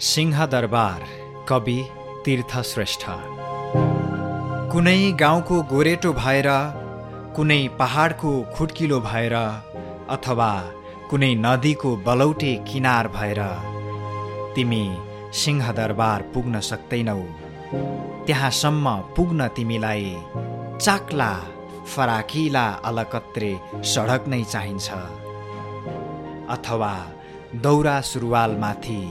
सिंहदरबार कवि तीर्थश्रेष्ठ। कुनै गाउँको गोरेटो भएर कुनै पहाडको खुड्किलो भएर अथवा कुनै नदीको बलौटे किनार भएर तिमी सिंहदरबार पुग्न सक्दैनौ त्यहाँसम्म पुग्न तिमीलाई चाक्ला फराकिला अलकत्रे सडक नै चाहिन्छ। अथवा दौरा सुरुवालमाथि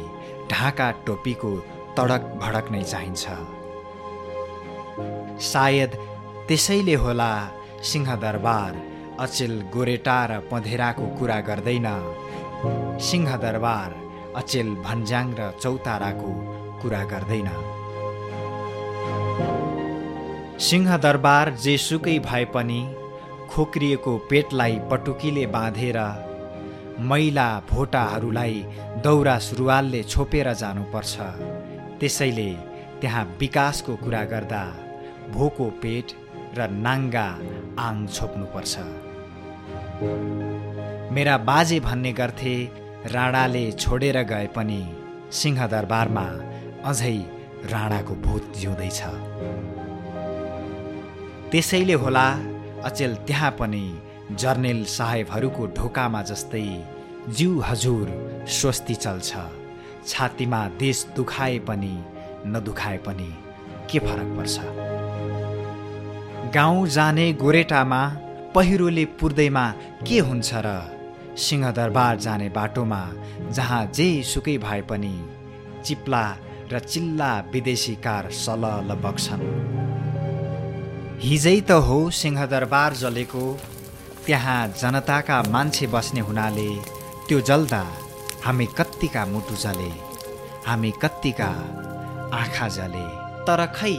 ढाका टोपीको तडक भडक नै चाहिन्छ। सायद त्यसैले होला सिंहदरबार अचेल गोरेटा र पँधेराको कुरा गर्दैन। सिंहदरबार अचेल भन्ज्याङ र चौताराको कुरा गर्दैन। सिंहदरबार जेसुकै भए पनि खोक्रिएको पेटलाई पटुकीले बाँधेर मैला भोटाहरूलाई दौरा सुरुवालले छोपेर जानुपर्छ। त्यसैले त्यहाँ विकासको कुरा गर्दा भोको पेट र नाङ्गा आङ छोप्नुपर्छ। मेरा बाजे भन्ने गर्थे राणाले छोडेर गए पनि सिंहदरबारमा अझै राणाको भूत जिउँदैछ। त्यसैले होला अचेल त्यहाँ पनि जर्नेल साहेबहरूको ढोकामा जस्तै जिउ हजुर स्वस्ति चल्छ। छातीमा देश दुखाए पनि नदुखाए पनि के फरक पर्छ? गाउँ जाने गोरेटामा पहिरोले पुर्दैमा के हुन्छ र? सिंहदरबार जाने बाटोमा जहाँ जे सुकै भए पनि चिप्ला र चिल्ला विदेशी कार सलल बग्छन्। हिजै त हो सिंहदरबार जलेको त्यहाँ जनताका मान्छे बस्ने हुनाले त्यो जल्दा हामी कत्तिका मुटु जले हामी कत्तिका आँखा जले तर खै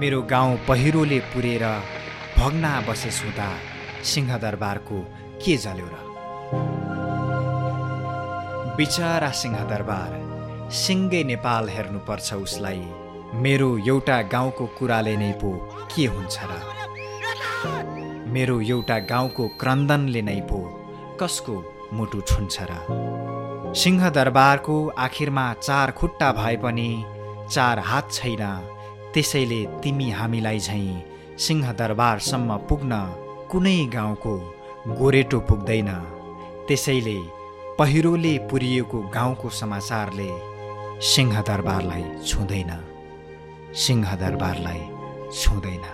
मेरो गाउँ पहिरोले पुरेर भग्ना बसे हुँदा सिंहदरबारको के जल्यो र? बिचरा सिंहदरबार सिङ्गै नेपाल हेर्नुपर्छ उसलाई। मेरो एउटा गाउँको कुराले नै पो के हुन्छ र? मेरो एउटा गाउँको क्रन्दनले नै पो कसको मुटु छुन्छ र सिंहदरबारको आखिरमा चार खुट्टा भए पनि चार हात छैन। त्यसैले तिमी हामीलाई झैँ सिंहदरबारसम्म पुग्न कुनै गाउँको गोरेटो पुग्दैन। त्यसैले पहिरोले पुरिएको गाउँको समाचारले सिंहदरबारलाई छुँदैन। सिंहदरबारलाई छुँदैन।